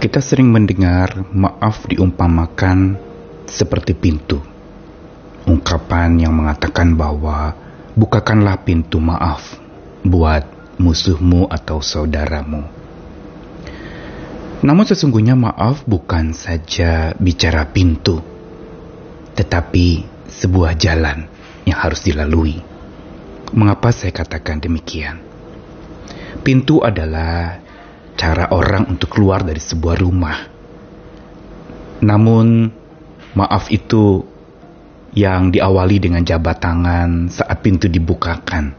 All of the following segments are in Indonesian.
Kita sering mendengar maaf diumpamakan seperti pintu. Ungkapan yang mengatakan bahwa bukakanlah pintu maaf buat musuhmu atau saudaramu. Namun sesungguhnya maaf bukan saja bicara pintu, tetapi sebuah jalan yang harus dilalui. Mengapa saya katakan demikian? Pintu adalah cara orang untuk keluar dari sebuah rumah. Namun, maaf itu yang diawali dengan jabat tangan saat pintu dibukakan.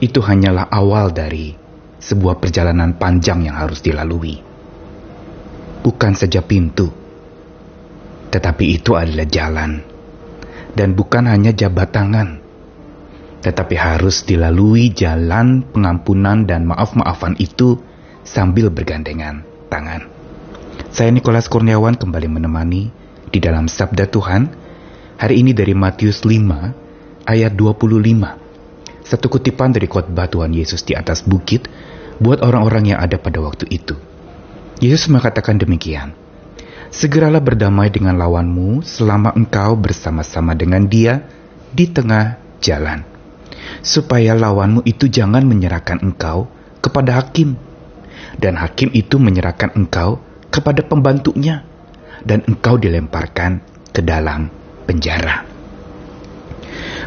Itu hanyalah awal dari sebuah perjalanan panjang yang harus dilalui. Bukan saja pintu, tetapi itu adalah jalan. Dan bukan hanya jabat tangan, tetapi harus dilalui jalan pengampunan dan maaf-maafan itu sambil bergandengan tangan. Saya Nikolas Kurniawan kembali menemani di dalam Sabda Tuhan hari ini dari Matius 5 ayat 25. Satu kutipan dari khotbah Tuhan Yesus di atas bukit buat orang-orang yang ada pada waktu itu. Yesus mengatakan demikian. Segeralah berdamai dengan lawanmu selama engkau bersama-sama dengan dia di tengah jalan. Supaya lawanmu itu jangan menyerahkan engkau kepada hakim dan hakim itu menyerahkan engkau kepada pembantunya, dan engkau dilemparkan ke dalam penjara.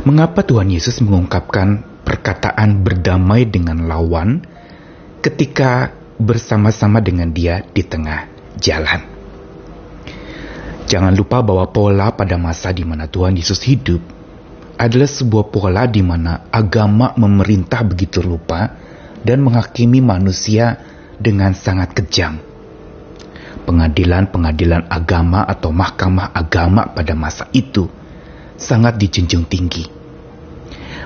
Mengapa Tuhan Yesus mengungkapkan perkataan berdamai dengan lawan ketika bersama-sama dengan Dia di tengah jalan? Jangan lupa bahwa pola pada masa di mana Tuhan Yesus hidup adalah sebuah pola di mana agama memerintah begitu rupa dan menghakimi manusia dengan sangat kejam. Pengadilan-pengadilan agama atau mahkamah agama pada masa itu sangat dijunjung tinggi.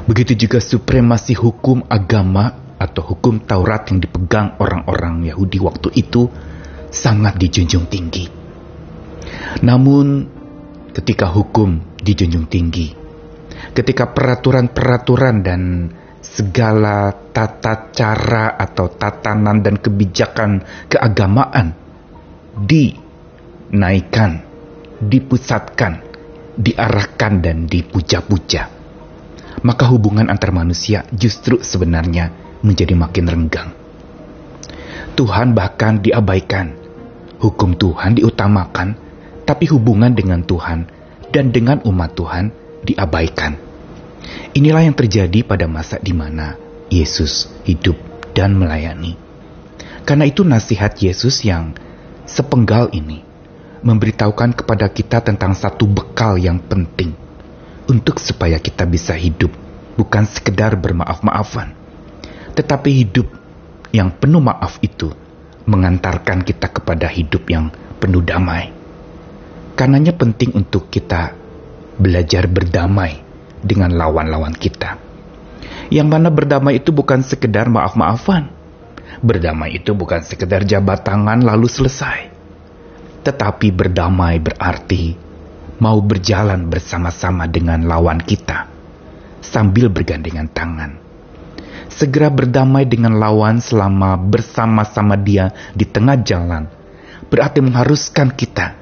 Begitu juga supremasi hukum agama atau hukum Taurat yang dipegang orang-orang Yahudi waktu itu sangat dijunjung tinggi. Namun ketika hukum dijunjung tinggi, ketika peraturan-peraturan dan segala tata cara atau tatanan dan kebijakan keagamaan dinaikkan, dipusatkan, diarahkan dan dipuja-puja. Maka hubungan antar manusia justru sebenarnya menjadi makin renggang. Tuhan bahkan diabaikan, hukum Tuhan diutamakan, tapi hubungan dengan Tuhan dan dengan umat Tuhan diabaikan. Inilah yang terjadi pada masa di mana Yesus hidup dan melayani. Karena itu nasihat Yesus yang sepenggal ini memberitahukan kepada kita tentang satu bekal yang penting untuk supaya kita bisa hidup bukan sekedar bermaaf-maafan, tetapi hidup yang penuh maaf itu mengantarkan kita kepada hidup yang penuh damai. Karenanya penting untuk kita belajar berdamai dengan lawan-lawan kita. Yang mana berdamai itu bukan sekedar maaf-maafan. Berdamai itu bukan sekedar jabat tangan lalu selesai. Tetapi berdamai berarti mau berjalan bersama-sama dengan lawan kita sambil bergandengan tangan. Segera berdamai dengan lawan selama bersama-sama dia di tengah jalan berarti mengharuskan kita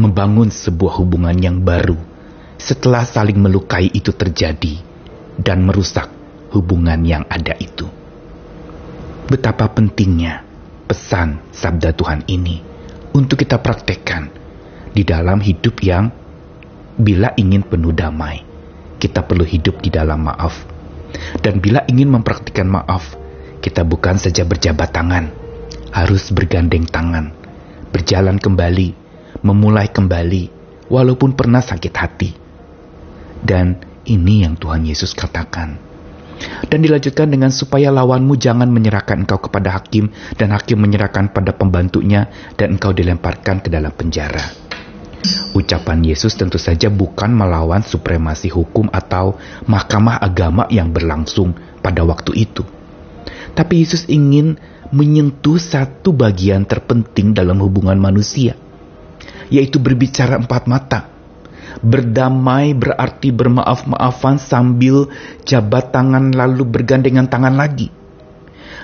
membangun sebuah hubungan yang baru setelah saling melukai itu terjadi dan merusak hubungan yang ada itu. Betapa pentingnya pesan sabda Tuhan ini untuk kita praktekkan di dalam hidup yang bila ingin penuh damai, kita perlu hidup di dalam maaf. Dan bila ingin mempraktikkan maaf, kita bukan saja berjabat tangan, harus bergandeng tangan, berjalan kembali, memulai kembali, walaupun pernah sakit hati dan ini yang Tuhan Yesus katakan. Dan dilanjutkan dengan supaya lawanmu jangan menyerahkan engkau kepada hakim dan hakim menyerahkan pada pembantunya dan engkau dilemparkan ke dalam penjara. Ucapan Yesus tentu saja bukan melawan supremasi hukum atau mahkamah agama yang berlangsung pada waktu itu. Tapi Yesus ingin menyentuh satu bagian terpenting dalam hubungan manusia, yaitu berbicara empat mata Berdamai berarti bermaaf-maafan sambil jabat tangan lalu bergandengan tangan lagi.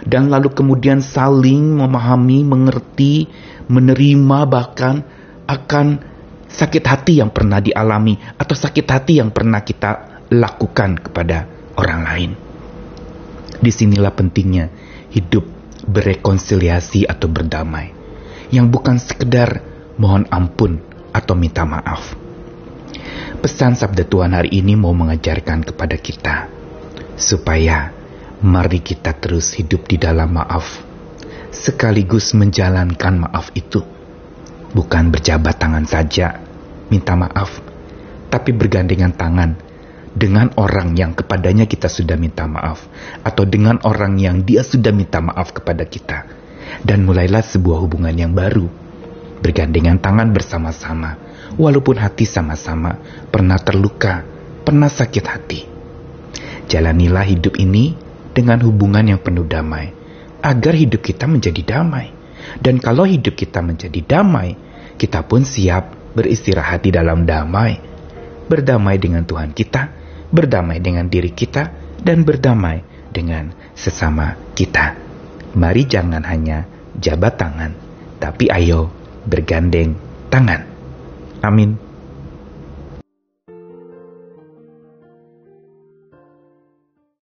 Dan lalu kemudian saling memahami, mengerti, menerima bahkan akan sakit hati yang pernah dialami atau sakit hati yang pernah kita lakukan kepada orang lain. Di sinilah pentingnya hidup berekonsiliasi atau berdamai, yang bukan sekedar mohon ampun atau minta maaf. Pesan sabda Tuhan hari ini mau mengajarkan kepada kita, supaya mari kita terus hidup di dalam maaf, sekaligus menjalankan maaf itu. Bukan berjabat tangan saja, minta maaf, tapi bergandengan tangan dengan orang yang kepadanya kita sudah minta maaf, atau dengan orang yang dia sudah minta maaf kepada kita, dan mulailah sebuah hubungan yang baru. Bergandengan tangan bersama-sama, walaupun hati sama-sama pernah terluka, pernah sakit hati. Jalanilah hidup ini dengan hubungan yang penuh damai, agar hidup kita menjadi damai. Dan kalau hidup kita menjadi damai, kita pun siap beristirahat di dalam damai, berdamai dengan Tuhan kita berdamai dengan diri kita, dan berdamai dengan sesama kita. Mari jangan hanya jabat tangan, tapi ayo bergandeng tangan. Amin.